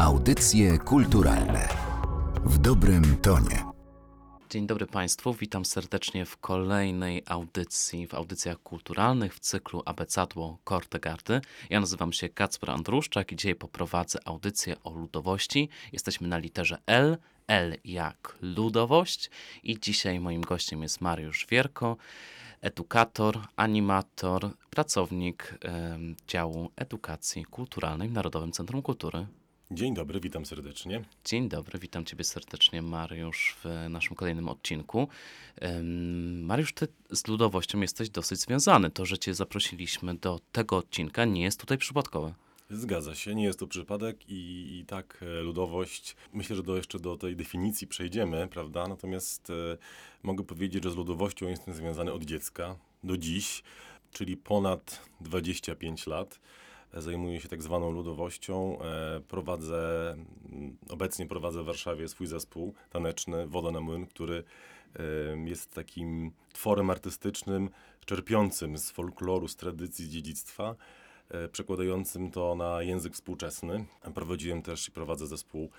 Audycje kulturalne w dobrym tonie. Dzień dobry Państwu, witam serdecznie w kolejnej audycji, w audycjach kulturalnych w cyklu Abecadło Kortegardy. Ja nazywam się Kacper Andruszczak i dzisiaj poprowadzę audycję o ludowości. Jesteśmy na literze L, L jak ludowość i dzisiaj moim gościem jest Mariusz Wierko, edukator, animator, pracownik em, działu edukacji kulturalnej w Narodowym Centrum Kultury. Dzień dobry, witam serdecznie. Dzień dobry, witam Ciebie serdecznie, Mariusz, w naszym kolejnym odcinku. Mariusz, Ty z ludowością jesteś dosyć związany. To, że Cię zaprosiliśmy do tego odcinka, nie jest tutaj przypadkowe. Zgadza się, nie jest to przypadek i, i tak e, ludowość, myślę, że do, jeszcze do tej definicji przejdziemy, prawda? Natomiast e, mogę powiedzieć, że z ludowością jestem związany od dziecka do dziś, czyli ponad 25 lat. Zajmuję się tak zwaną ludowością. E, prowadzę, mm, obecnie prowadzę w Warszawie swój zespół taneczny Woda na Młyn, który jest takim tworem artystycznym czerpiącym z folkloru, z tradycji, z dziedzictwa e, przekładającym to na język współczesny. Prowadziłem też i prowadzę zespół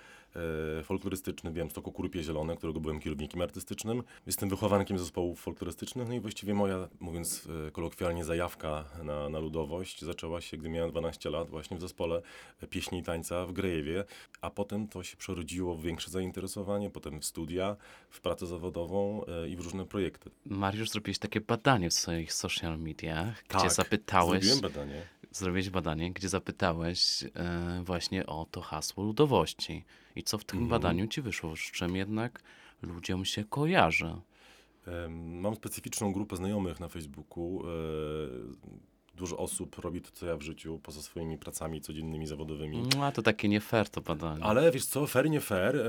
folklorystyczny w Białymstoku Kurupie Zielone, którego byłem kierownikiem artystycznym. Jestem wychowankiem zespołów folklorystycznych, no i właściwie moja, mówiąc e, kolokwialnie, zajawka na, na ludowość zaczęła się, gdy miałem 12 lat, właśnie w zespole pieśni i tańca w Grejewie, a potem to się przerodziło w większe zainteresowanie, potem w studia, w pracę zawodową e, i w różne projekty. Mariusz, zrobiłeś takie badanie w swoich social mediach, gdzie Tak, zapytałeś, Zrobiłem badanie. Zrobiłeś badanie, gdzie zapytałeś e, właśnie o to hasło ludowości. I co w tym Mhm. badaniu Ci wyszło? Z czym jednak ludziom się kojarzy? Mam specyficzną grupę znajomych na Facebooku. Dużo osób robi to, co ja w życiu, poza swoimi pracami codziennymi, zawodowymi. No, a to takie nie fair to badanie. Ale wiesz co, fair, nie fair, e,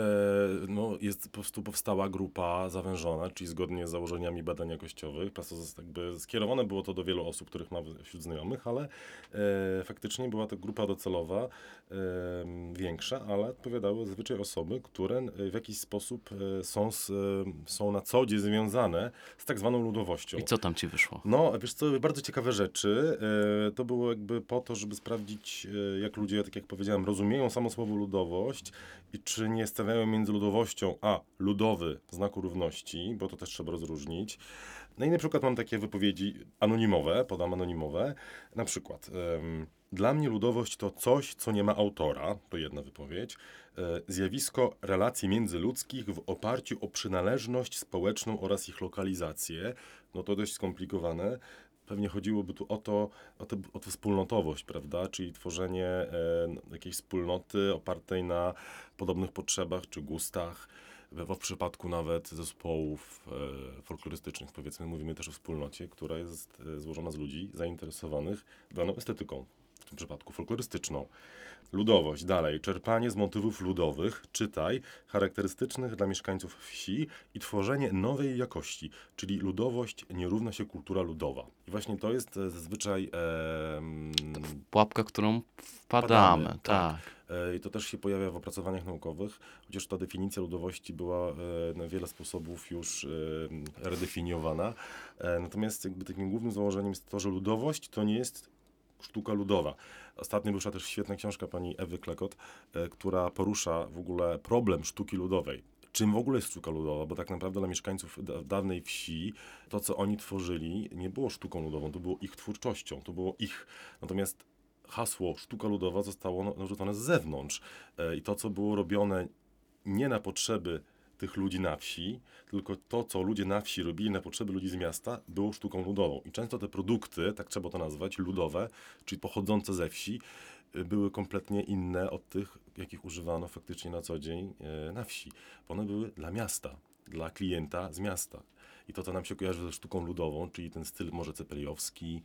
no jest po prostu powstała grupa zawężona, czyli zgodnie z założeniami badań jakościowych. Jakby skierowane było to do wielu osób, których mam wśród znajomych, ale e, faktycznie była to grupa docelowa e, większa, ale odpowiadały zazwyczaj osoby, które e, w jakiś sposób e, są, z, e, są na co dzień związane z tak zwaną ludowością. I co tam Ci wyszło? No, wiesz co, bardzo ciekawe rzeczy. E, to było jakby po to, żeby sprawdzić, e, jak ludzie, tak jak powiedziałem, rozumieją samo słowo ludowość i czy nie stawiają między ludowością a ludowy znaku równości, bo to też trzeba rozróżnić. No i na przykład mam takie wypowiedzi anonimowe, podam anonimowe. Na przykład, dla mnie ludowość to coś, co nie ma autora, to jedna wypowiedź. E, zjawisko relacji międzyludzkich w oparciu o przynależność społeczną oraz ich lokalizację. No to dość skomplikowane. Pewnie chodziłoby tu o to, o, tę- o tę wspólnotowość, prawda? Czyli tworzenie e, jakiejś wspólnoty opartej na podobnych potrzebach czy gustach. W, w przypadku nawet zespołów e, folklorystycznych, powiedzmy, mówimy też o wspólnocie, która jest e, złożona z ludzi zainteresowanych daną estetyką, tym przypadku folklorystyczną. Ludowość, dalej, czerpanie z motywów ludowych, czytaj, charakterystycznych dla mieszkańców wsi i tworzenie nowej jakości, czyli ludowość nie równa się kultura ludowa. I właśnie to jest e, zazwyczaj em, Pułapka, którą wpadamy. Wpadamy, tak. E, I to też się pojawia w opracowaniach naukowych, chociaż ta definicja ludowości była e, na wiele sposobów już e, redefiniowana. E, Natomiast jakby takim głównym założeniem jest to, że ludowość to nie jest sztuka ludowa. Ostatnio wyszła też świetna książka pani Ewy Klekot, e, która porusza w ogóle problem sztuki ludowej. Czym w ogóle jest sztuka ludowa? Bo tak naprawdę dla mieszkańców da- dawnej wsi to, co oni tworzyli, nie było sztuką ludową, to było ich twórczością, to było ich. Natomiast hasło sztuka ludowa zostało no- narzucone z zewnątrz. E, I to, co było robione nie na potrzeby tych ludzi na wsi, tylko to, co ludzie na wsi robili na potrzeby ludzi z miasta, było sztuką ludową. I często te produkty, tak trzeba to nazwać, ludowe, czyli pochodzące ze wsi, y, były kompletnie inne od tych, jakich używano faktycznie na co dzień e, na wsi. Bo one były dla miasta, dla klienta z miasta. I to, co nam się kojarzy ze sztuką ludową, czyli ten styl może cepeliowski,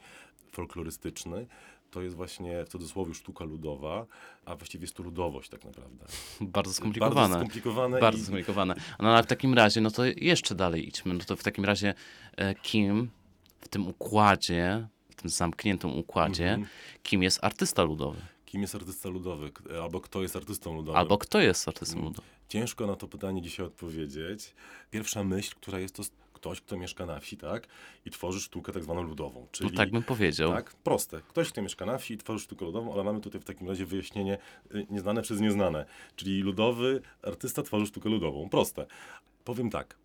folklorystyczny, to jest właśnie w cudzysłowie sztuka ludowa, a właściwie jest to ludowość tak naprawdę. Bardzo skomplikowane. Bardzo skomplikowane. Bardzo i- skomplikowane. No ale w takim razie, no to jeszcze dalej idźmy. No to w takim razie e, kim w tym układzie, w tym zamkniętym układzie, Mhm. kim jest artysta ludowy? Kim jest artysta ludowy? K- Albo kto jest artystą ludowym? Albo kto jest artystą Mm. ludowym? Ciężko na to pytanie dzisiaj odpowiedzieć. Pierwsza myśl, która jest, to ktoś, kto mieszka na wsi, tak? I tworzy sztukę tak zwaną ludową. No Czyli, tak bym powiedział. tak, proste. Ktoś, kto mieszka na wsi i tworzy sztukę ludową, ale mamy tutaj w takim razie wyjaśnienie y, nieznane przez nieznane. Czyli ludowy artysta tworzy sztukę ludową. Proste. Powiem tak.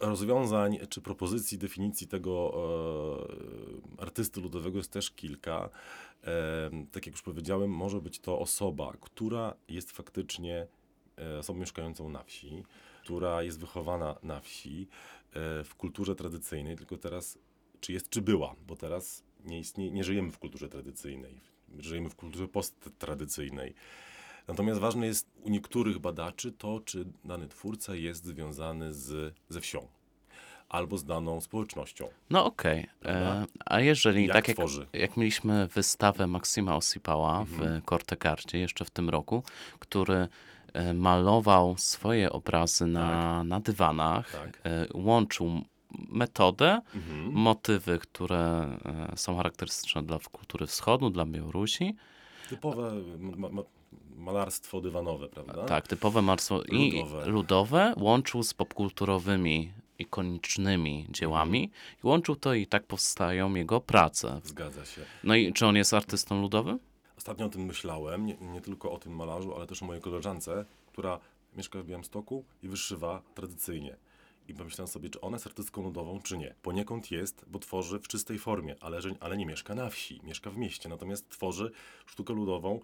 Rozwiązań czy propozycji definicji tego e, artysty ludowego jest też kilka. E, tak jak już powiedziałem, może być to osoba, która jest faktycznie e, osobą mieszkającą na wsi, która jest wychowana na wsi, e, w kulturze tradycyjnej, tylko teraz czy jest, czy była, bo teraz nie, istnieje, nie żyjemy w kulturze tradycyjnej, żyjemy w kulturze posttradycyjnej. Natomiast ważne jest u niektórych badaczy to, czy dany twórca jest związany z, ze wsią albo z daną społecznością. No okej. Prawda? E, A jeżeli, Jak tak jak, jak mieliśmy wystawę Maksima Osipała Mhm. w Kortegardzie jeszcze w tym roku, który malował swoje obrazy na, na dywanach, Tak. e, łączył metodę, Mhm. motywy, które e, są charakterystyczne dla kultury wschodu, dla Białorusi, Typowe ma, ma, malarstwo dywanowe, prawda? tak, typowe marstwo i Ludowe. ludowe, łączył z popkulturowymi, ikonicznymi dziełami Mhm. i łączył to i tak powstają jego prace. Zgadza się. No i czy on jest artystą ludowym? Ostatnio o tym myślałem, nie, nie tylko o tym malarzu, ale też o mojej koleżance, która mieszka w Białymstoku i wyszywa tradycyjnie. I pomyślałem sobie, czy ona jest artystką ludową, czy nie. Poniekąd jest, bo tworzy w czystej formie, ale, ale nie mieszka na wsi, mieszka w mieście. Natomiast tworzy sztukę ludową,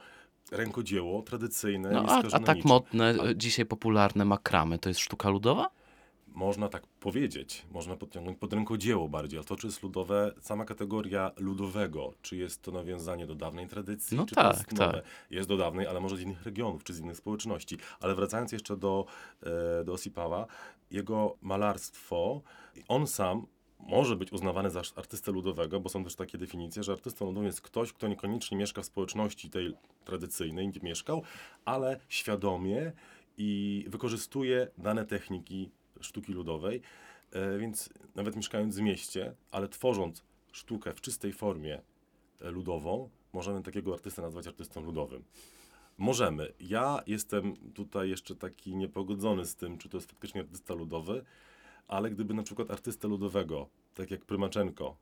rękodzieło tradycyjne, No, a, a tak niczym. modne, e, dzisiaj popularne makramy, to jest sztuka ludowa? Można tak powiedzieć, można podciągnąć pod rękodzieło bardziej, ale to, czy jest ludowe, sama kategoria ludowego, czy jest to nawiązanie do dawnej tradycji, No czy tak, to jest nowe. tak. Jest do dawnej, ale może z innych regionów, czy z innych społeczności. Ale wracając jeszcze do, e, do Osipała, jego malarstwo, on sam może być uznawany za artystę ludowego, bo są też takie definicje, że artystą ludowym jest ktoś, kto niekoniecznie mieszka w społeczności tej tradycyjnej, gdzie mieszkał, ale świadomie i wykorzystuje dane techniki sztuki ludowej, e, więc nawet mieszkając w mieście, ale tworząc sztukę w czystej formie e, ludową, możemy takiego artystę nazwać artystą ludowym. Możemy. Ja jestem tutaj jeszcze taki niepogodzony z tym, czy to jest faktycznie artysta ludowy, ale gdyby na przykład artystę ludowego, tak jak Prymaczenko,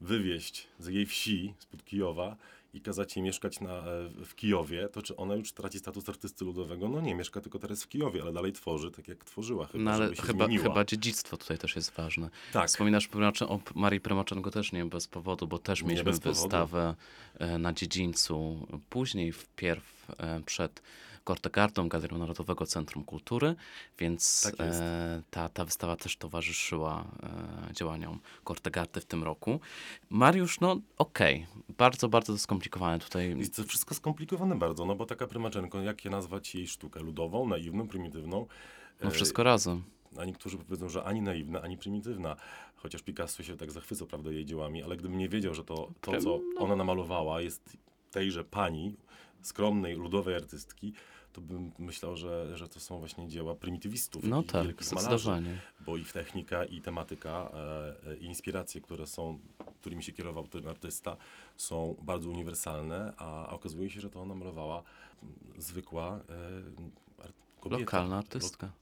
wywieźć z jej wsi, spod Kijowa i kazać jej mieszkać na, e, w Kijowie, to czy ona już traci status artysty ludowego? No nie, mieszka tylko teraz w Kijowie, ale dalej tworzy tak jak tworzyła, chyba No ale żeby się chyba, zmieniła. chyba dziedzictwo tutaj też jest ważne. Tak. Wspominasz o Marii Prymaczenko też nie bez powodu, bo też mieliśmy wystawę e, na dziedzińcu, później wpierw e, przed Kortegardą Galerią Narodowego Centrum Kultury, więc Tak e, ta, ta wystawa też towarzyszyła e, działaniom Kortegardy w tym roku. Mariusz, no okej, bardzo, bardzo to skomplikowane tutaj. Jest to wszystko skomplikowane bardzo, no bo taka Prymaczenko, jak je nazwać jej sztukę? Ludową, naiwną, prymitywną? No E, wszystko razem. A niektórzy powiedzą, że ani naiwna, ani prymitywna. Chociaż Picasso się tak zachwycał, prawda, jej dziełami, ale gdybym nie wiedział, że to, to co no. ona namalowała, jest tejże pani, skromnej, ludowej artystki, to bym myślał, że, że to są właśnie dzieła prymitywistów No i tak, wielkich malarzy. zdecydowanie. Bo i technika, i tematyka, e, e, i inspiracje, które są, którymi się kierował ten artysta, są bardzo uniwersalne, a okazuje się, że to ona malowała zwykła e, ar- kobieta. Lokalna artystka.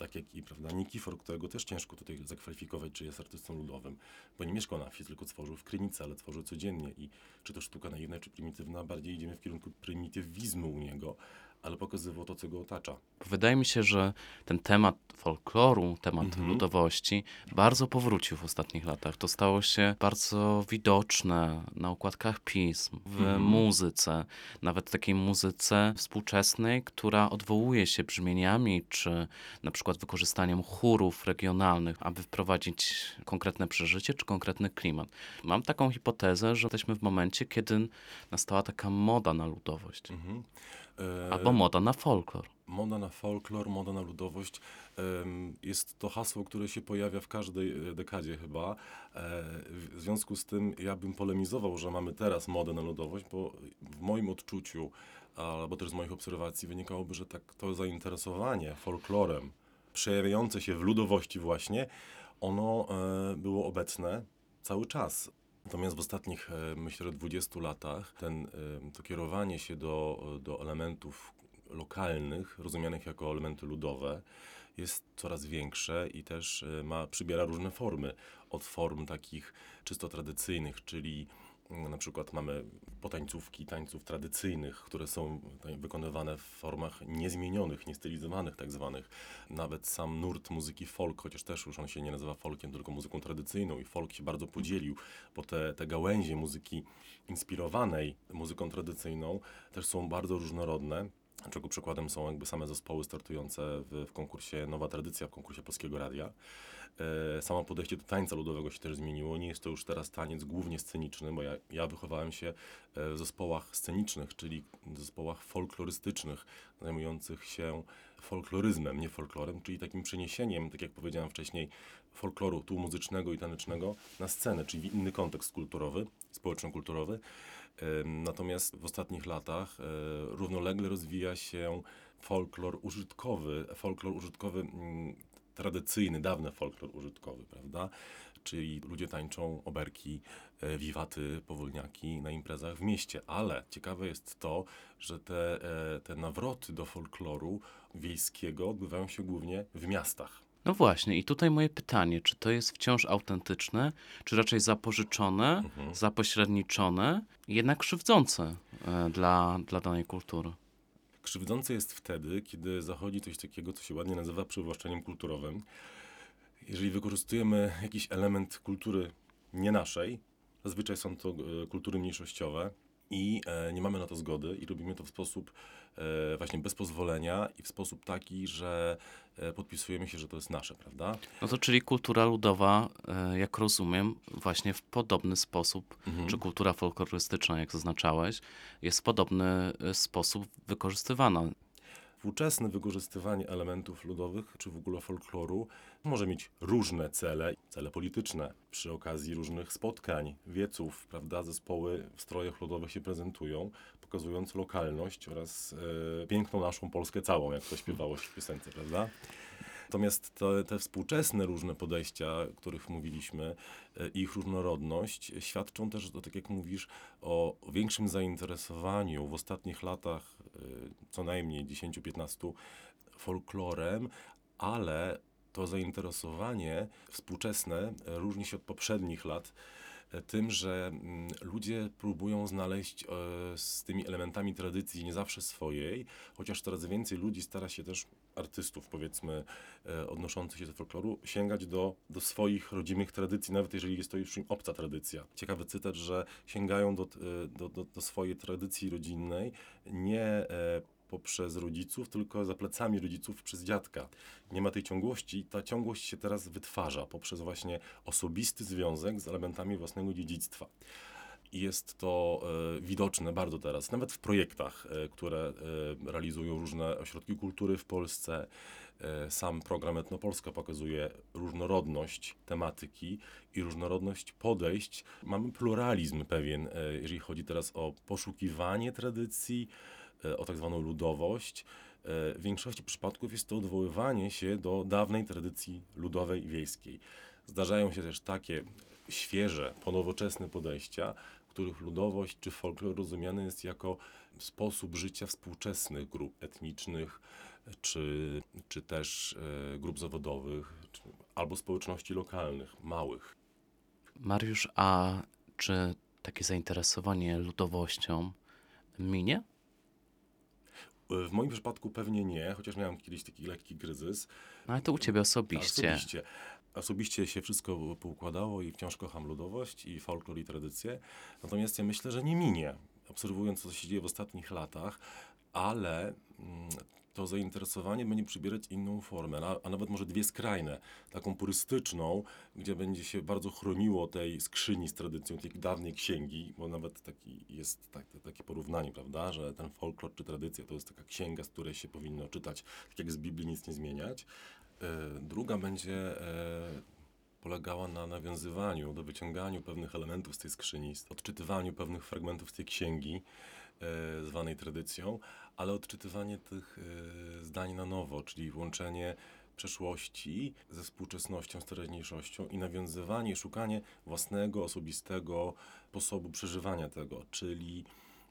Tak jak i prawda, Nikifor, którego też ciężko tutaj zakwalifikować, czy jest artystą ludowym, bo nie mieszkał na wsi, tylko tworzył w Krynicy, ale tworzył codziennie i czy to sztuka naiwna, czy prymitywna, bardziej idziemy w kierunku prymitywizmu u niego, ale pokazywał to, co go otacza. Wydaje mi się, że ten temat folkloru, temat Mhm. ludowości bardzo powrócił w ostatnich latach. To stało się bardzo widoczne na układkach pism, w Mhm. muzyce, nawet takiej muzyce współczesnej, która odwołuje się brzmieniami, czy na przykład wykorzystaniem chórów regionalnych, aby wprowadzić konkretne przeżycie, czy konkretny klimat. Mam taką hipotezę, że jesteśmy w momencie, kiedy nastała taka moda na ludowość, Mhm. E, moda na folklor. Moda na folklor, moda na ludowość jest to hasło, które się pojawia w każdej e, dekadzie chyba. E, W związku z tym ja bym polemizował, że mamy teraz modę na ludowość, bo w moim odczuciu, albo też z moich obserwacji wynikałoby, że tak to zainteresowanie folklorem przejawiające się w ludowości właśnie, ono e, było obecne cały czas. Natomiast w ostatnich, myślę, że 20 latach ten, to kierowanie się do, do elementów lokalnych, rozumianych jako elementy ludowe, jest coraz większe i też e, ma, przybiera różne formy. Od form takich czysto tradycyjnych, czyli mm, na przykład mamy potańcówki tańców tradycyjnych, które są tutaj wykonywane w formach niezmienionych, niestylizowanych tak zwanych. Nawet sam nurt muzyki folk, chociaż też już on się nie nazywa folkiem, tylko muzyką tradycyjną i folk się bardzo podzielił, bo te, te gałęzie muzyki inspirowanej muzyką tradycyjną też są bardzo różnorodne. Czego przykładem są jakby same zespoły startujące w, w konkursie Nowa Tradycja, w konkursie Polskiego Radia. E, samo podejście do tańca ludowego się też zmieniło. Nie jest to już teraz taniec głównie sceniczny, bo ja, ja wychowałem się e, w zespołach scenicznych, czyli zespołach folklorystycznych, zajmujących się folkloryzmem, nie folklorem, czyli takim przeniesieniem, tak jak powiedziałem wcześniej, folkloru tu muzycznego i tanecznego na scenę, czyli inny kontekst kulturowy, społeczno-kulturowy. Natomiast w ostatnich latach e, równolegle rozwija się folklor użytkowy, folklor użytkowy mm, tradycyjny, dawny folklor użytkowy, prawda? Czyli ludzie tańczą oberki, e, wiwaty, powolniaki na imprezach w mieście. Ale ciekawe jest to, że te, e, te nawroty do folkloru wiejskiego odbywają się głównie w miastach. No właśnie, i tutaj moje pytanie, czy to jest wciąż autentyczne, czy raczej zapożyczone, Mhm. zapośredniczone, jednak krzywdzące e, dla, dla danej kultury? Krzywdzące jest wtedy, kiedy zachodzi coś takiego, co się ładnie nazywa przywłaszczeniem kulturowym. Jeżeli wykorzystujemy jakiś element kultury nie naszej, zazwyczaj są to e, kultury mniejszościowe i e, nie mamy na to zgody i robimy to w sposób e, właśnie bez pozwolenia i w sposób taki, że e, podpisujemy się, że to jest nasze, prawda? No to czyli kultura ludowa, jak rozumiem, właśnie w podobny sposób, Mhm. czy kultura folklorystyczna, jak zaznaczałeś, jest w podobny sposób wykorzystywana. Współczesne wykorzystywanie elementów ludowych, czy w ogóle folkloru, może mieć różne cele, cele polityczne. Przy okazji różnych spotkań, wieców, prawda, zespoły w strojach ludowych się prezentują, pokazując lokalność oraz e, piękną naszą Polskę całą, jak to śpiewało się w piosence, prawda? Natomiast te, te współczesne różne podejścia, o których mówiliśmy, e, ich różnorodność świadczą też, tak jak mówisz, o większym zainteresowaniu w ostatnich latach, e, co najmniej 10-15, folklorem, ale to zainteresowanie współczesne różni się od poprzednich lat e, tym, że mm, ludzie próbują znaleźć z tymi elementami tradycji nie zawsze swojej, chociaż coraz więcej ludzi stara się też artystów, powiedzmy, e, odnoszących się do folkloru, sięgać do, do swoich rodzimych tradycji, nawet jeżeli jest to już im obca tradycja. Ciekawy cytat, że sięgają do, e, do, do, do swojej tradycji rodzinnej nie e, poprzez rodziców, tylko za plecami rodziców przez dziadka. Nie ma tej ciągłości ta ciągłość się teraz wytwarza poprzez właśnie osobisty związek z elementami własnego dziedzictwa. I jest to e, widoczne bardzo teraz, nawet w projektach, e, które e, realizują różne ośrodki kultury w Polsce. Sam program Etnopolska pokazuje różnorodność tematyki i różnorodność podejść. Mamy pluralizm pewien, jeżeli chodzi teraz o poszukiwanie tradycji, o tak zwaną ludowość. W większości przypadków jest to odwoływanie się do dawnej tradycji ludowej wiejskiej. Zdarzają się też takie świeże, ponowoczesne podejścia, których ludowość czy folklor rozumiany jest jako sposób życia współczesnych grup etnicznych, czy, czy też e, grup zawodowych, czy, albo społeczności lokalnych, małych. Mariusz, a czy takie zainteresowanie ludowością minie? E, W moim przypadku pewnie nie, chociaż miałem kiedyś taki lekki kryzys. No ale to u ciebie osobiście. Osobiście. Osobiście się wszystko poukładało i wciąż kocham ludowość i folklor i tradycję. Natomiast ja myślę, że nie minie, obserwując co się dzieje w ostatnich latach, ale mm, to zainteresowanie będzie przybierać inną formę, a, a nawet może dwie skrajne. Taką purystyczną, gdzie będzie się bardzo chroniło tej skrzyni z tradycją, tej dawnej księgi, bo nawet taki jest tak, takie porównanie, prawda, że ten folklor czy tradycja to jest taka księga, z której się powinno czytać, tak jak z Biblii nic nie zmieniać. E, Druga będzie e, polegała na nawiązywaniu, do wyciąganiu pewnych elementów z tej skrzyni, odczytywaniu pewnych fragmentów z tej księgi, e, zwanej tradycją, ale odczytywanie tych zdań na nowo, czyli łączenie przeszłości ze współczesnością, z teraźniejszością i nawiązywanie, szukanie własnego, osobistego sposobu przeżywania tego, czyli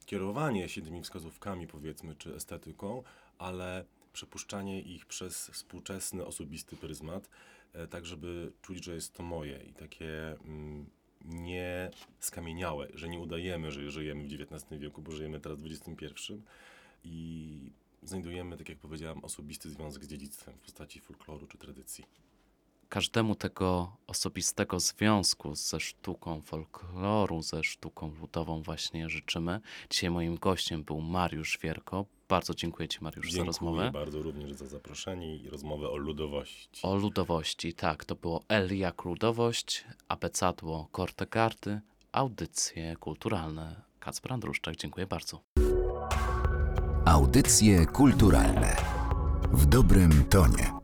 kierowanie się tymi wskazówkami, powiedzmy, czy estetyką, ale przepuszczanie ich przez współczesny, osobisty pryzmat, e, tak żeby czuć, że jest to moje i takie mm, nie skamieniałe, że nie udajemy, że żyjemy w XIX wieku, bo żyjemy teraz w XXI i znajdujemy, tak jak powiedziałam, osobisty związek z dziedzictwem w postaci folkloru czy tradycji. Każdemu tego osobistego związku ze sztuką folkloru, ze sztuką ludową właśnie życzymy. Dzisiaj moim gościem był Mariusz Wierko. Bardzo dziękuję Ci, Mariusz, za Dziękuję rozmowę. bardzo również za zaproszenie i rozmowę o ludowości. O ludowości, tak, to było L jak ludowość, abecadło Kortegardy, audycje kulturalne. Kacper Andruszczak, dziękuję bardzo. Audycje kulturalne w dobrym tonie.